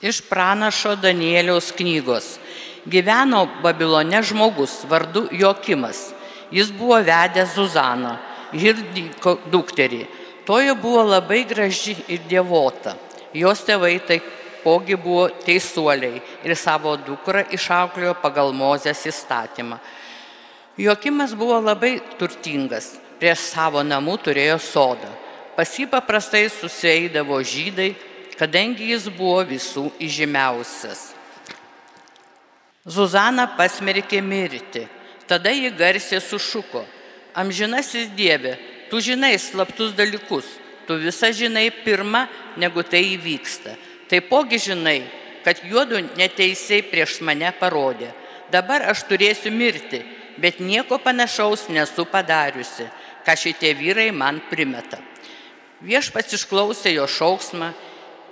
Iš pranašo Danieliaus knygos. Gyveno Babilone žmogus vardu Jokimas. Jis buvo vedęs Zuzaną, Hirdiko dukterį. Tojo buvo labai graži ir dievota. Jos tėvai taipogi buvo teisuoliai ir savo dukrą išauklėjo pagal Mozės įstatymą. Jokimas buvo labai turtingas, prieš savo namų turėjo sodą. Pas jį paprastai susieidavo žydai, kadangi jis buvo visų įžymiausias. Zuzana pasmerkė mirti. Tada ji garsiai sušuko. Amžinasis Dieve, tu žinai slaptus dalykus, tu visą žinai pirmą, negu tai įvyksta. Taipogi žinai, kad juodu neteisiai prieš mane parodė. Dabar aš turėsiu mirti, bet nieko panašaus nesu padariusi, ką šitie vyrai man primeta. Viešpats išklausė jo šauksmą,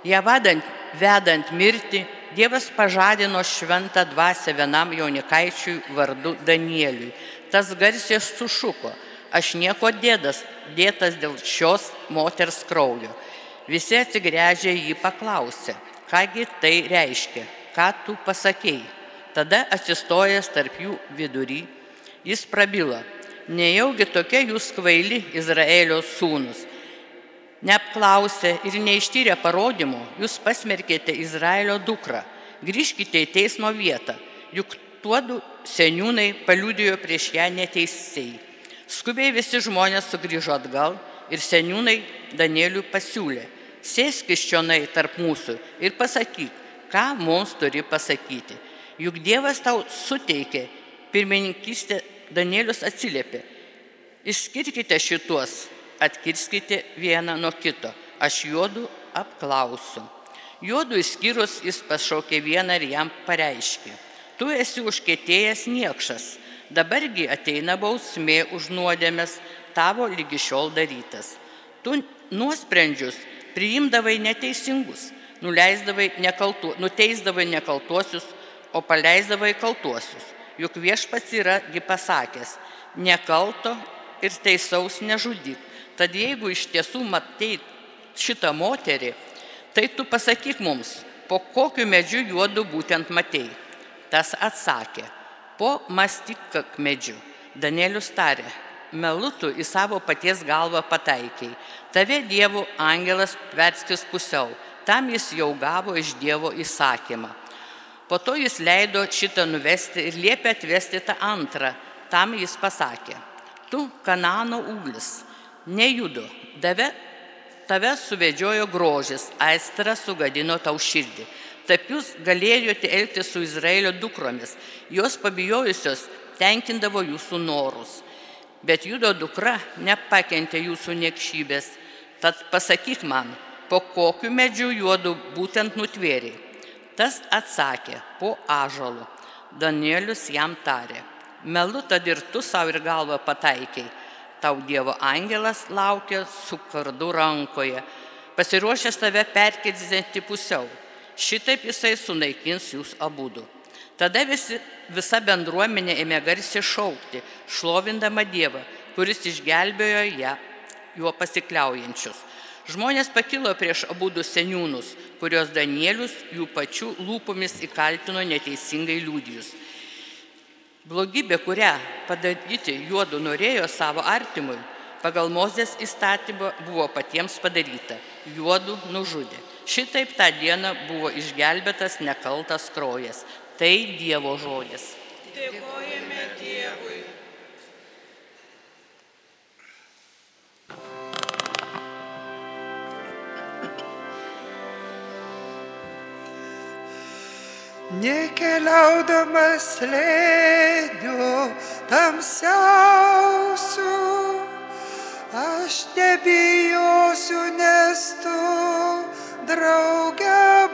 ją vadant, vedant mirti, Dievas pažadino šventą dvasę vienam jaunikaičiui vardu Danieliui. Tas garsiai sušuko, aš nieko dėdas, dėtas dėl šios moters kraujo. Visi atsigręžę jį paklausė, kągi tai reiškia, ką tu pasakėjai. Tada atsistojęs tarp jų vidury, jis prabilo, nejaugi tokie jūs kvaili Izraelio sūnus Neapklausę ir neištyrę parodymų, jūs pasmerkėte Izraelio dukrą. Grįžkite į teismo vietą, juk tuodu seniūnai paliudijo prieš ją neteisėjai. Skubiai visi žmonės sugrįžo atgal ir seniūnai Danieliui pasiūlė, sėsk iš čionai tarp mūsų ir pasakyk, ką mums turi pasakyti. Juk Dievas tau suteikė pirmininkystę, Danielius atsiliepė, išskirkite šituos atkirskite vieną nuo kito, aš juodų apklausiu. Juodų išskyrus jis pašaukė vieną ir jam pareiškė, tu esi užkėtėjęs niekšas, dabargi ateina bausmė už nuodėmės tavo lygi šiol darytas. Tu nuosprendžius priimdavai neteisingus, nekaltu, nuteisdavai nekaltuosius, o paleisdavai kaltuosius. Juk viešpats yragi pasakęs, nekalto ir teisaus nežudyk, Tad jeigu iš tiesų matai šitą moterį, tai tu pasakyk mums, po kokiu medžiu juodu būtent matei. Tas atsakė, po mastikak medžiu. Danielius tarė, melutų į savo paties galvą pataikiai. Tave Dievo angelas perskis pusiau, tam jis jau gavo iš Dievo įsakymą. Po to jis leido šitą nuvesti ir liepė atvesti tą antrą. Tam jis pasakė, tu Kanano uglis, nejudu, dave, tave suvedžiojo grožis, aistra sugadino tau širdį. Taip jūs galėjote elgtis su Izraelio dukromis, jos pabijojusios tenkindavo jūsų norus. Bet judo dukra nepakentė jūsų niekšybės, tad pasakyk man, po kokiu medžiu juodu būtent nutvėrė. Tas atsakė, po ažalu. Danielius jam tarė, melu tad ir tu savo ir galvą pataikiai tau Dievo angelas laukia su kardu rankoje, pasiruošęs tave perkėdzinti pusiau. Šitaip jisai sunaikins jūs abudu. Tada visi, visa bendruomenė ėmė garsiai šaukti, šlovindama Dievą, kuris išgelbėjo ją, juo pasikliaujančius. Žmonės pakilo prieš abudu seniūnus, kurios Danielius jų pačių lūpomis įkaltino neteisingai liūdijus. Blogybė, kurią padaryti juodu norėjo savo artimui, pagal Mozės įstatymą buvo patiems padaryta. Juodu nužudė. Šitaip tą dieną buvo išgelbėtas nekaltas krojas. Tai Dievo žodis. Dėkojame Nekeliaudamas slėniu tamsiausiu, aš nebijosiu, nes tu draugė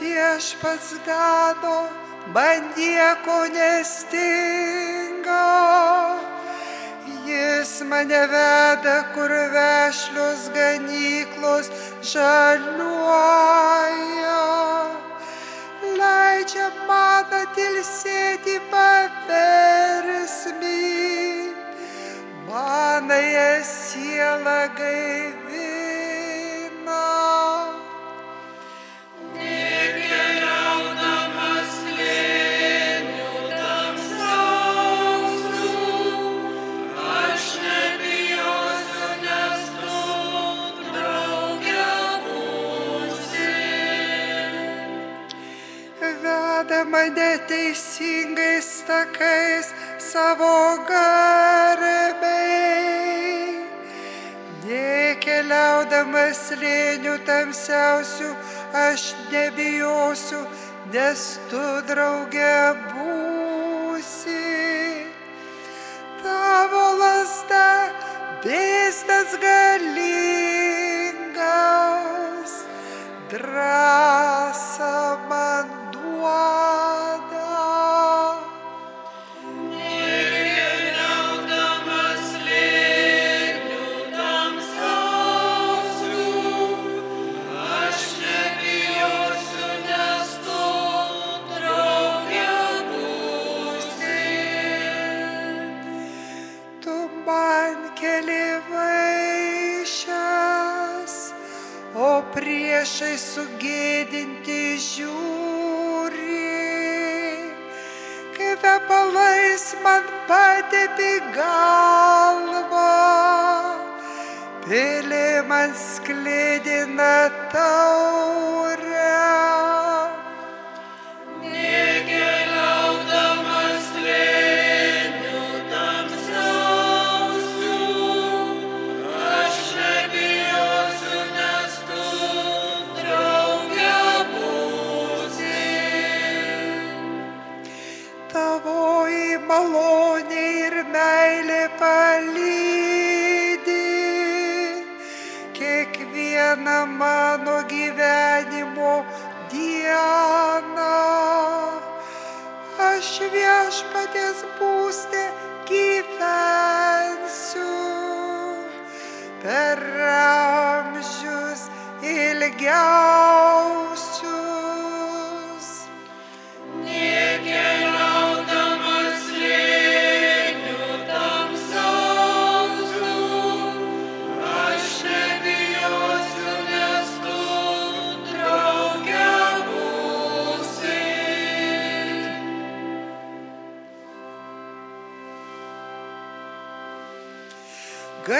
viešpats gano, man nieko nestinga. Jis mane veda, kur vešlios ganyklos žaliuoja. Leidžia man atilsėti paversmi. Manąją sielą gaivina. Teisingais takais savo garbei. Nekeliaudamas lėnių tamsiausių, aš nebijosiu, nes tu draugė būsi. Tavo lasda dėstas galingas, drąsa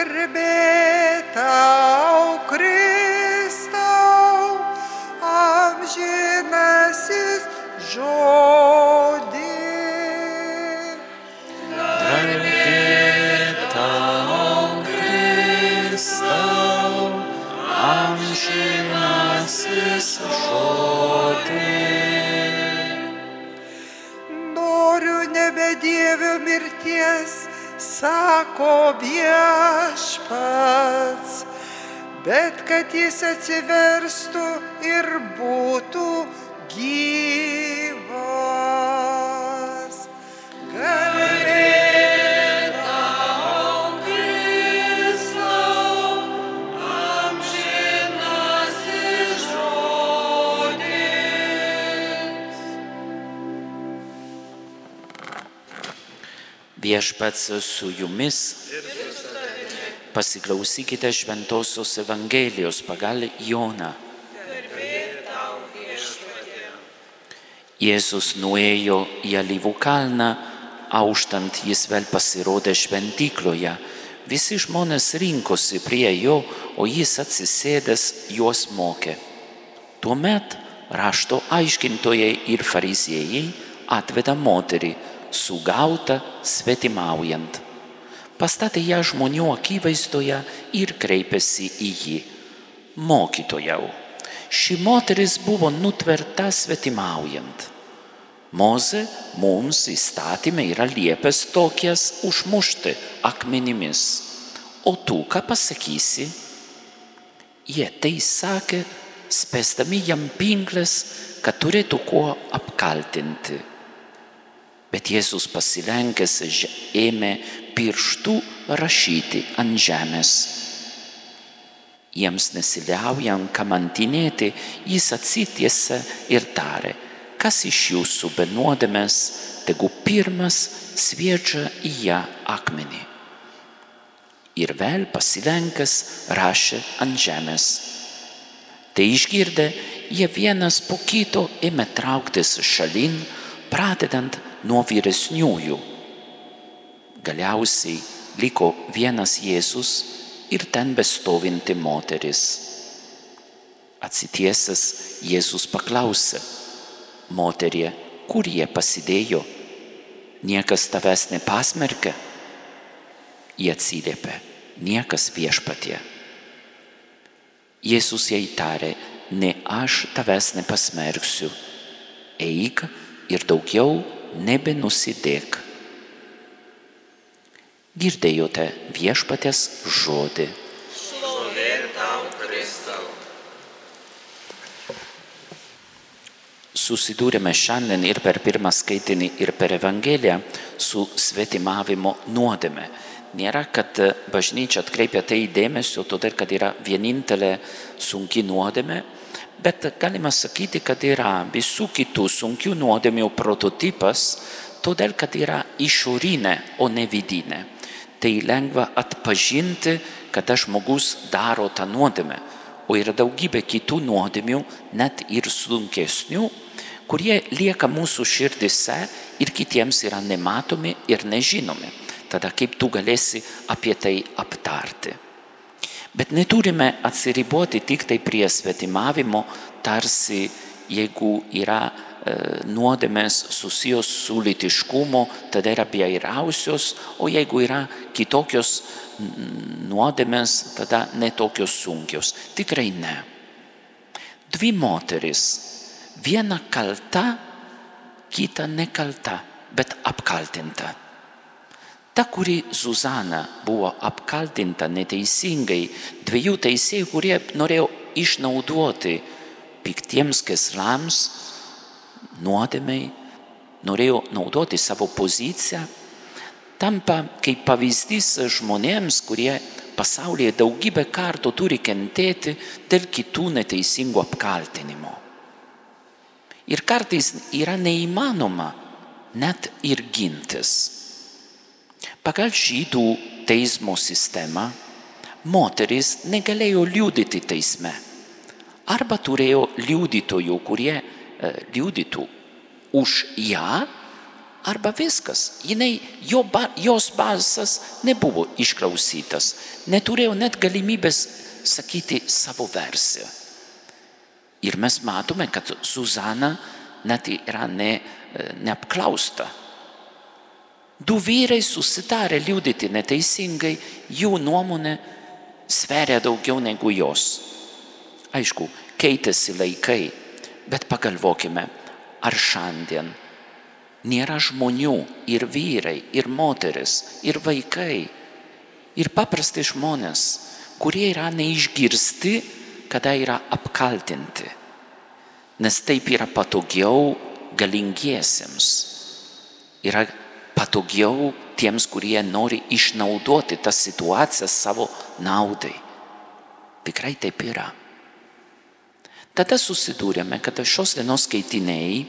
Erbe viešpats, bet kad jis atsiverstų ir būtų gyvas. Garbė Viešpats su jumis. Pasiklausykite Šventojios Evangelijos pagal Joną. Jėzus nuėjo į Alyvų kalną, auštant jis vėl pasirodė šventykloje. Visi žmonės rinkosi prie jo, o jis atsisėdęs juos mokė. Tuomet rašto aiškintojai ir fariziejai atveda moterį, sugautą svetimaujant. Pastatė ją žmonių akivaizdoje ir kreipėsi į jį. Mokytojau, ši moteris buvo nutverta svetimaujant. Moze mums įstatymė yra liepęs tokias užmušti akmenimis. O tu ką pasakysi? Jie tai sakė, spėstami jam pinklės, kad turėtų kuo apkaltinti. Bet Jėzus pasilenkęs ėmė pirštų rašyti ant žemės. Jiems nesiliaujant kamantinėti, jis atsitiesia ir tarė, kas iš jūsų benuodėmės, tegu pirmas sviedžia į ją akmenį. Ir vėl pasilenkęs rašė ant žemės. Tai išgirdę, jie vienas po kito ėmė trauktis šalin, pradedant nuo vyresniųjų. Galiausiai liko vienas Jėzus ir ten bestovinti moteris. Atsitiesęs Jėzus paklausė, moterie, kur jie pasidėjo, niekas tavęs nepasmerkė. Jie atsiliepė, niekas viešpatie. Jėzus jai tarė, ne aš tavęs nepasmerksiu, eik ir daugiau nebenusidėk. Girdėjote viešpatės žodį. Susidūrėme šiandien ir per pirmą skaitinį, ir per Evangeliją su svetimavimo nuodėme. Nėra, kad bažnyčia atkreipia tai dėmesio, todėl kad yra vienintelė sunki nuodėme, bet galima sakyti, kad yra visų kitų sunkių nuodėmių prototipas, todėl kad yra išorinė, o ne vidinė. Tai lengva atpažinti, kada žmogus daro tą nuodėmę. O yra daugybė kitų nuodėmių, net ir sunkesnių, kurie lieka mūsų širdise ir kitiems yra nematomi ir nežinomi. Tada kaip tu galėsi apie tai aptarti. Bet neturime atsiriboti tik tai prie svetimavimo, tarsi jeigu yra nuodėmės susijęs su litiškumu, tada yra bjairiausios, o jeigu yra kitokios nuodėmės, tada netokios sunkios. Tikrai ne. Dvi moteris, viena kalta, kita nekalta, bet apkaltinta. Ta, kuri Zuzana buvo apkaltinta neteisingai, dviejų teisėjų, kurie norėjo išnaudoti piktiems keslams, nuodėmiai, norėjo naudoti savo poziciją, tampa kaip pavyzdys žmonėms, kurie pasaulyje daugybę kartų turi kentėti dėl kitų neteisingų apkaltinimų. Ir kartais yra neįmanoma net ir gintis. Pagal žydų teismo sistemą moteris negalėjo liūdyti teisme. Arba turėjo liudytojų, kurie e, liudytų už ją, arba viskas. Jinai, jo, ba, jos balsas nebuvo išklausytas, neturėjo net galimybės sakyti savo versiją. Ir mes matome, kad Zuzana net yra ne, neapklausta. Du vyrai susitarė liūdyti neteisingai, jų nuomonė sveria daugiau negu jos. Aišku, keitėsi laikai, bet pagalvokime, ar šiandien nėra žmonių ir vyrai, ir moteris, ir vaikai, ir paprasti žmonės, kurie yra neišgirsti, kada yra apkaltinti. Nes taip yra patogiau galingiesiems. Yra patogiau tiems, kurie nori išnaudoti tas situacijas savo naudai. Tikrai taip yra. Tada susidūrėme, kad šios dienos skaitiniai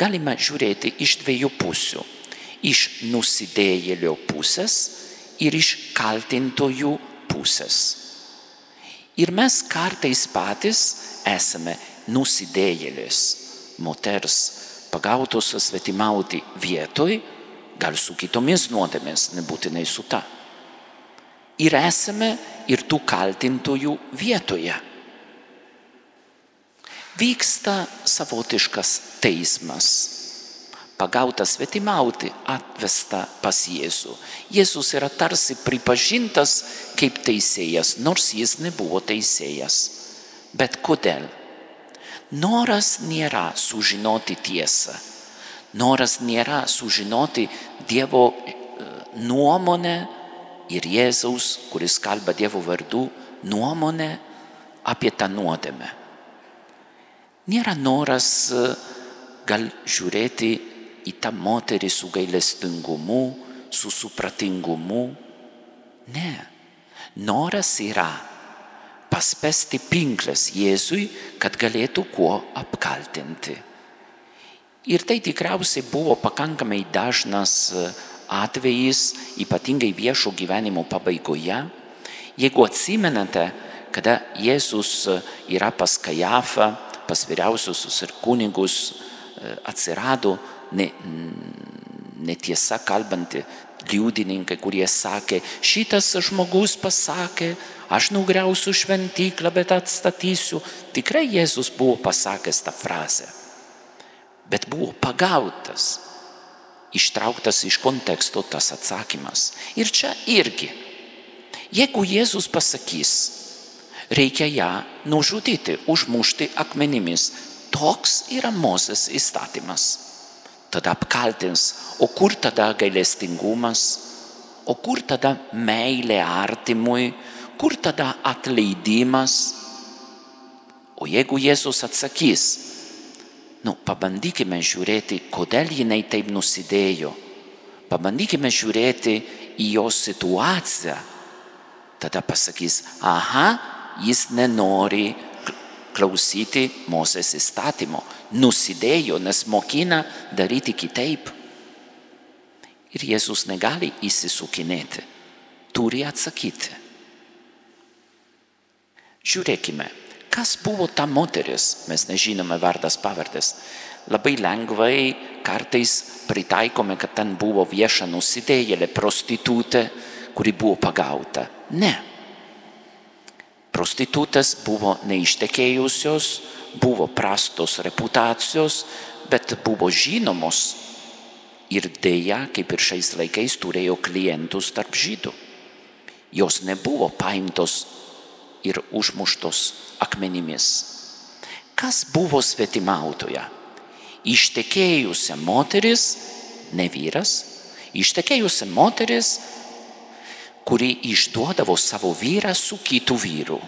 galima žiūrėti iš dviejų pusių. Iš nusidėjėlio pusės ir iš kaltintojų pusės. Ir mes kartais patys esame nusidėjėlis, moters pagautos svetimauti vietoj, gal su kitomis nuodėmės, nebūtinai su ta. Ir esame ir tų kaltintojų vietoje. Vyksta savotiškas teismas. Pagautas svetimauti, atvesta pas Jėzų. Jėzus yra tarsi pripažintas kaip teisėjas, nors jis nebuvo teisėjas. Bet kodėl? Noras nėra sužinoti tiesą. Noras nėra sužinoti Dievo nuomonę ir Jėzaus, kuris kalba Dievo vardu, nuomonę apie tą nuodėmę. Nėra noras gal žiūrėti į tą moterį su gailestingumu, su supratingumu. Ne. Noras yra paspesti pinklės Jėzui, kad galėtų kuo apkaltinti. Ir tai tikriausiai buvo pakankamai dažnas e, atvejis, ypatingai viešo gyvenimo pabaigoje. Jeigu atsimenate, kada Jėzus e, yra pas Kajafą, pas vyriausiusius ir kunigus, e, atsirado ne, netiesa kalbanti liudininkai, kurie sakė, šitas žmogus pasakė, aš nugriausiu šventyklą, bet atstatysiu. Tikrai Jėzus buvo pasakęs tą frazę, bet buvo pagautas, ištrauktas iš konteksto tas atsakymas. Ir čia irgi, jeigu Jėzus pasakys, reikia ją nužudyti, užmušti akmenimis, toks yra Mozės įstatymas. Tada apkaltins, o kur tada gailestingumas, o kur tada meilė artimui, kur tada atleidimas. O jeigu Jėzus atsakys, nu, pabandykime žiūrėti, kodėl jinai taip nusidėjo, pabandykime žiūrėti į jo situaciją, tada pasakys, aha, jis nenori klausyti Mozės įstatymo, nusidėjo, nes mokina daryti kitaip. Ir Jėzus negali įsisukinėti, turi atsakyti. Žiūrėkime, kas buvo ta moteris, mes nežinome vardas pavardės. Labai lengvai kartais pritaikome, kad ten buvo vieša nusidėjėlė, prostitutė, kuri buvo pagauta. Ne. Prostitutės buvo neištekėjusios, buvo prastos reputacijos, bet buvo žinomos ir dėja, kaip ir šiais laikais, turėjo klientus tarp žydų. Jos nebuvo paimtos ir užmuštos akmenimis. Kas buvo svetimautoja? Ištekėjusi moteris, ne vyras, ištekėjusi moteris, kuri išduodavo savo vyrą su kitu vyru.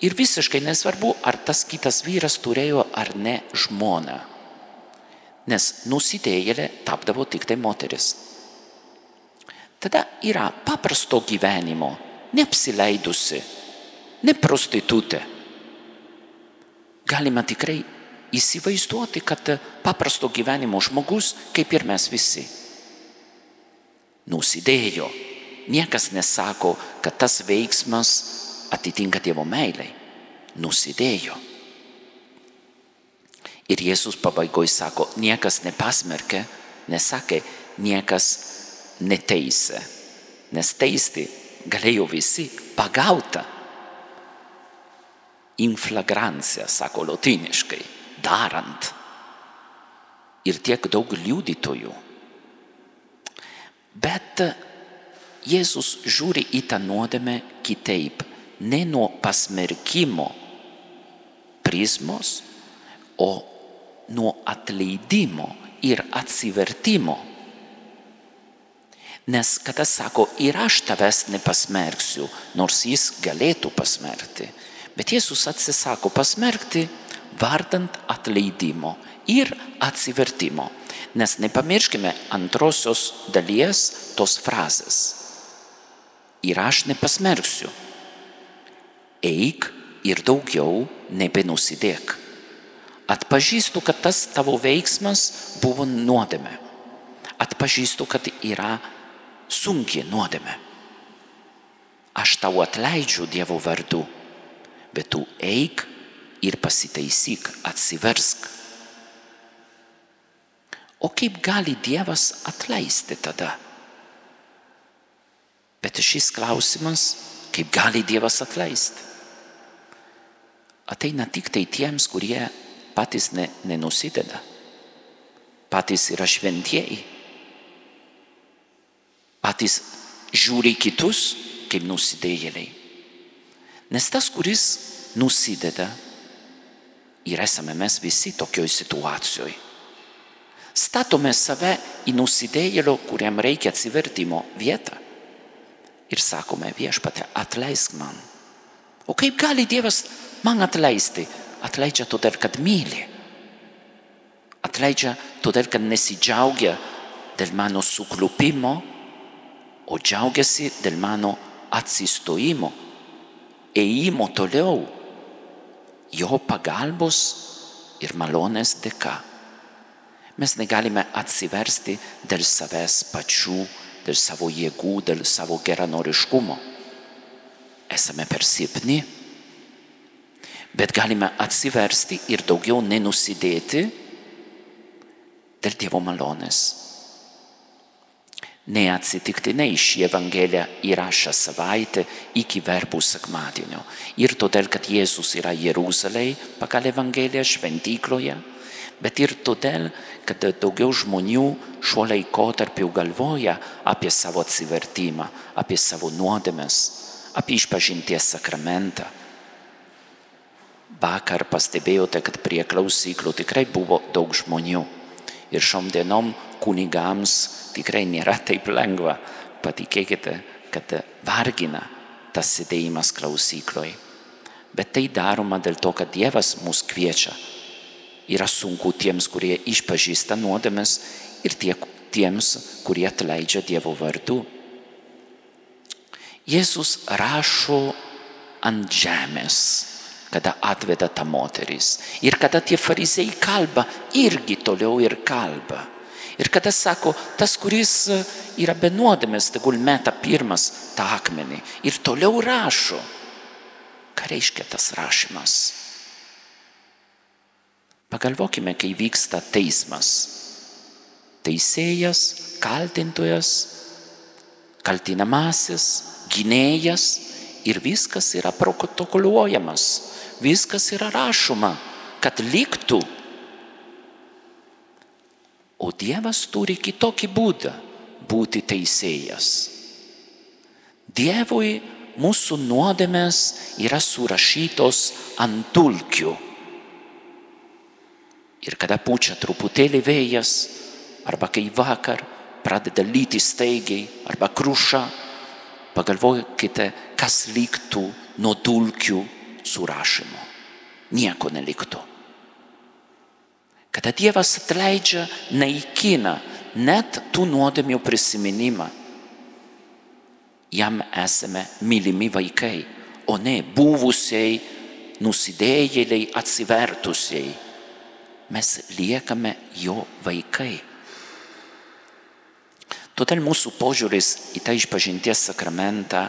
Ir visiškai nesvarbu, ar tas kitas vyras turėjo ar ne žmoną. Nes nusidėjėlė tapdavo tik tai moteris. Tada yra paprasto gyvenimo, neapsileidusi, ne prostitutė. Galima tikrai įsivaizduoti, kad paprasto gyvenimo žmogus, kaip ir mes visi, nusidėjo. Niekas nesako, kad tas veiksmas atitinka Dievo meilai. Nusidėjo. Ir Jėzus pabaigoje sako, niekas nepasmerkė, nesakė, niekas neteisė. Nes teisti galėjo visi pagauta. Inflagrancija, sako lotiniškai, darant. Ir tiek daug liudytojų. Bet Jėzus žiūri į tą nuodėmę kitaip ne nuo pasmerkimo prizmos, o nuo atleidimo ir atsivertimo. Nes kada sako, ir aš tavęs nepasmerksiu, nors jis galėtų pasmerkti, bet Jėzus atsisako pasmerkti vardant atleidimo ir atsivertimo. Nes nepamirškime antrosios dalies tos frazės. Ir aš nepasmerksiu, eik ir daugiau nebenusidėk. Atpažįstu, kad tas tavo veiksmas buvo nuodėme. Atpažįstu, kad yra sunki nuodėme. Aš tau atleidžiu Dievo vardu, bet tu eik ir pasitaisyk, atsiversk. O kaip gali Dievas atleisti tada? Bet šis klausimas, kaip gali Dievas atleisti? ateina tik tai tiems, kurie patys ne, nenusideda, patys yra šventieji, patys žiūri kitus kaip nusidėjėliai. Nes tas, kuris nusideda, ir esame mes visi tokioj situacijoje. Statome save į nusidėjėlio, kuriam reikia atsivertimo vietą. Ir sakome viešpate, atleisk man. O kaip gali Dievas man atleisti? Atleidžia todėl, kad myli. Atleidžia todėl, kad nesidžiaugia dėl mano suklupimo, o džiaugiasi dėl mano atsistojimo, ėjimo toliau, jo pagalbos ir malonės dėka. Mes negalime atsiversti dėl savęs pačių, dėl savo jėgų, dėl savo geranoriškumo. Esame per silpni, bet galime atsiversti ir daugiau nenusidėti dėl Dievo malonės. Neatsitiktinai šį Evangeliją įrašą savaitę iki verbų sekmadienio. Ir todėl, kad Jėzus yra Jeruzalėje pagal Evangeliją šventykloje, bet ir todėl, kad daugiau žmonių šiuo laikotarpiu galvoja apie savo atsivertimą, apie savo nuodėmes, apie išpažinties sakramentą. Vakar pastebėjote, kad prie klausyklų tikrai buvo daug žmonių. Ir šiom dienom kunigams tikrai nėra taip lengva. Patikėkite, kad vargina tas sėdėjimas klausykloje. Bet tai daroma dėl to, kad Dievas mus kviečia. Yra sunku tiems, kurie išpažįsta nuodėmes ir tie, tiems, kurie atleidžia Dievo vardu. Jėzus rašo ant žemės, kada atveda tą moteris. Ir kada tie farizėjai kalba, irgi toliau ir kalba. Ir kada sako, tas, kuris yra be nuodėmės, tegul meta pirmas tą akmenį. Ir toliau rašo. Ką reiškia tas rašymas? Pagalvokime, kai vyksta teismas. Teisėjas, kaltintojas, kaltinamasis, gynėjas ir viskas yra protokoliuojamas, viskas yra rašoma, kad liktų O Dievas turi kitokį būdą būti teisėjas. Dievui mūsų nuodėmės yra surašytos ant dulkių. Ir kada pučia truputėlį vėjas, arba kai vakar pradeda lyti staigiai, arba kruša, pagalvokite, kas liktų nuo dulkių surašymo. Nieko neliktų. Kada Dievas atleidžia, naikina net tų nuodėmių prisiminimą. Jam esame mylimi vaikai, o ne buvusiai, nusidėjėliai, atsivertusiai. Mes liekame jo vaikai. Todėl mūsų požiūris į tą išpažinties sakramentą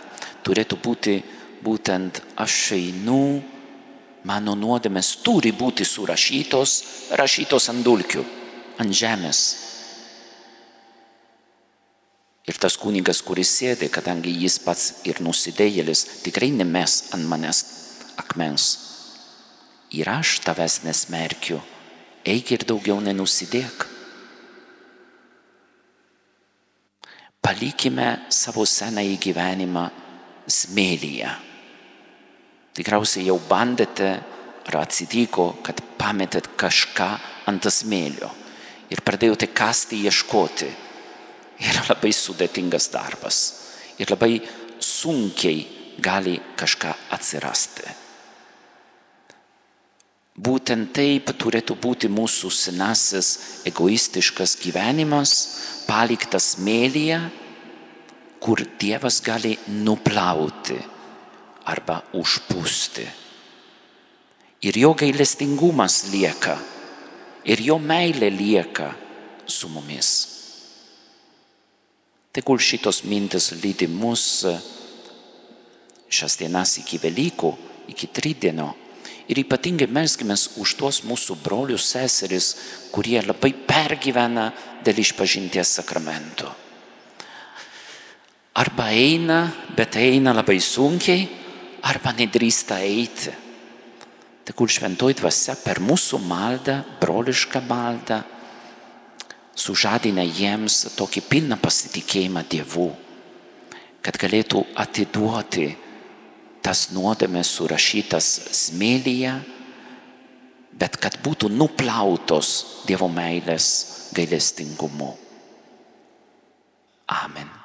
turėtų būti būtent aš einu mano nuodėmės turi būti surašytos, rašytos ant dulkių, ant žemės. Ir tas kunigas, kuris sėdė, kadangi jis pats ir nusidėjėlis, tikrai nemes ant manęs akmens. Ir aš tavęs nesmerkiu, eik ir daugiau nenusidėk. Palikime savo senąjį gyvenimą smėlyje Tikriausiai jau bandėte ar atsitiko, kad pametėt kažką ant smėlio ir pradėjote kasti ieškoti. Yra labai sudėtingas darbas ir labai sunkiai gali kažką atsirasti. Būtent taip turėtų būti mūsų senasis egoistiškas gyvenimas, paliktas mėlyje, kur Dievas gali nuplauti arba užpūsti. Ir jo gailestingumas lieka, ir jo meilė lieka su mumis. Tegul šitos mintis lydi mus šias dienas iki Velykų, iki Tridienio. Ir ypatingai melskime už tuos mūsų brolius seseris, kurie labai pergyvena dėl išpažinties sakramento. Arba eina, bet eina labai sunkiai, arba nedrįsta eiti. Tegul šventoji dvasia per mūsų maldą, brolišką maldą, sužadina jiems tokį pilną pasitikėjimą Dievu, kad galėtų atiduoti tas nuodėmės surašytas smėlyje, bet kad būtų nuplautos Dievo meilės gailestingumu. Amen.